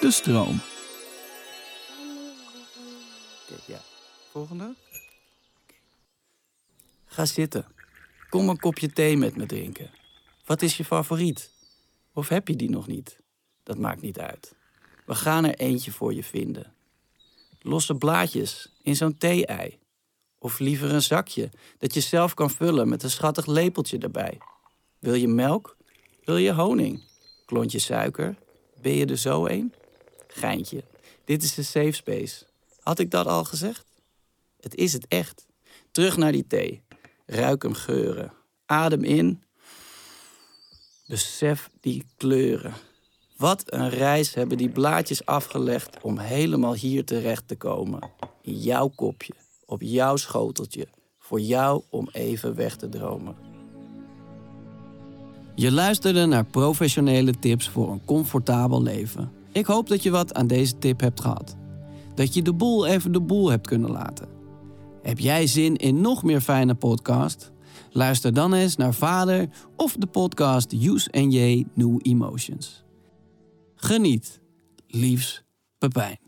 De stroom. Oké, ja. Volgende. Ga zitten. Kom een kopje thee met me drinken. Wat is je favoriet? Of heb je die nog niet? Dat maakt niet uit. We gaan er eentje voor je vinden. Losse blaadjes in zo'n thee-ei. Of liever een zakje dat je zelf kan vullen met een schattig lepeltje erbij. Wil je melk? Wil je honing? Klontje suiker? Ben je er zo een? Geintje. Dit is de safe space. Had ik dat al gezegd? Het is het echt. Terug naar die thee. Ruik hem geuren. Adem in. Besef die kleuren. Wat een reis hebben die blaadjes afgelegd om helemaal hier terecht te komen. In jouw kopje, op jouw schoteltje. Voor jou om even weg te dromen. Je luisterde naar professionele tips voor een comfortabel leven. Ik hoop dat je wat aan deze tip hebt gehad. Dat je de boel even de boel hebt kunnen laten. Heb jij zin in nog meer fijne podcast? Luister dan eens naar Vader of de podcast Use and J New Emotions. Geniet. Liefs, Pepijn.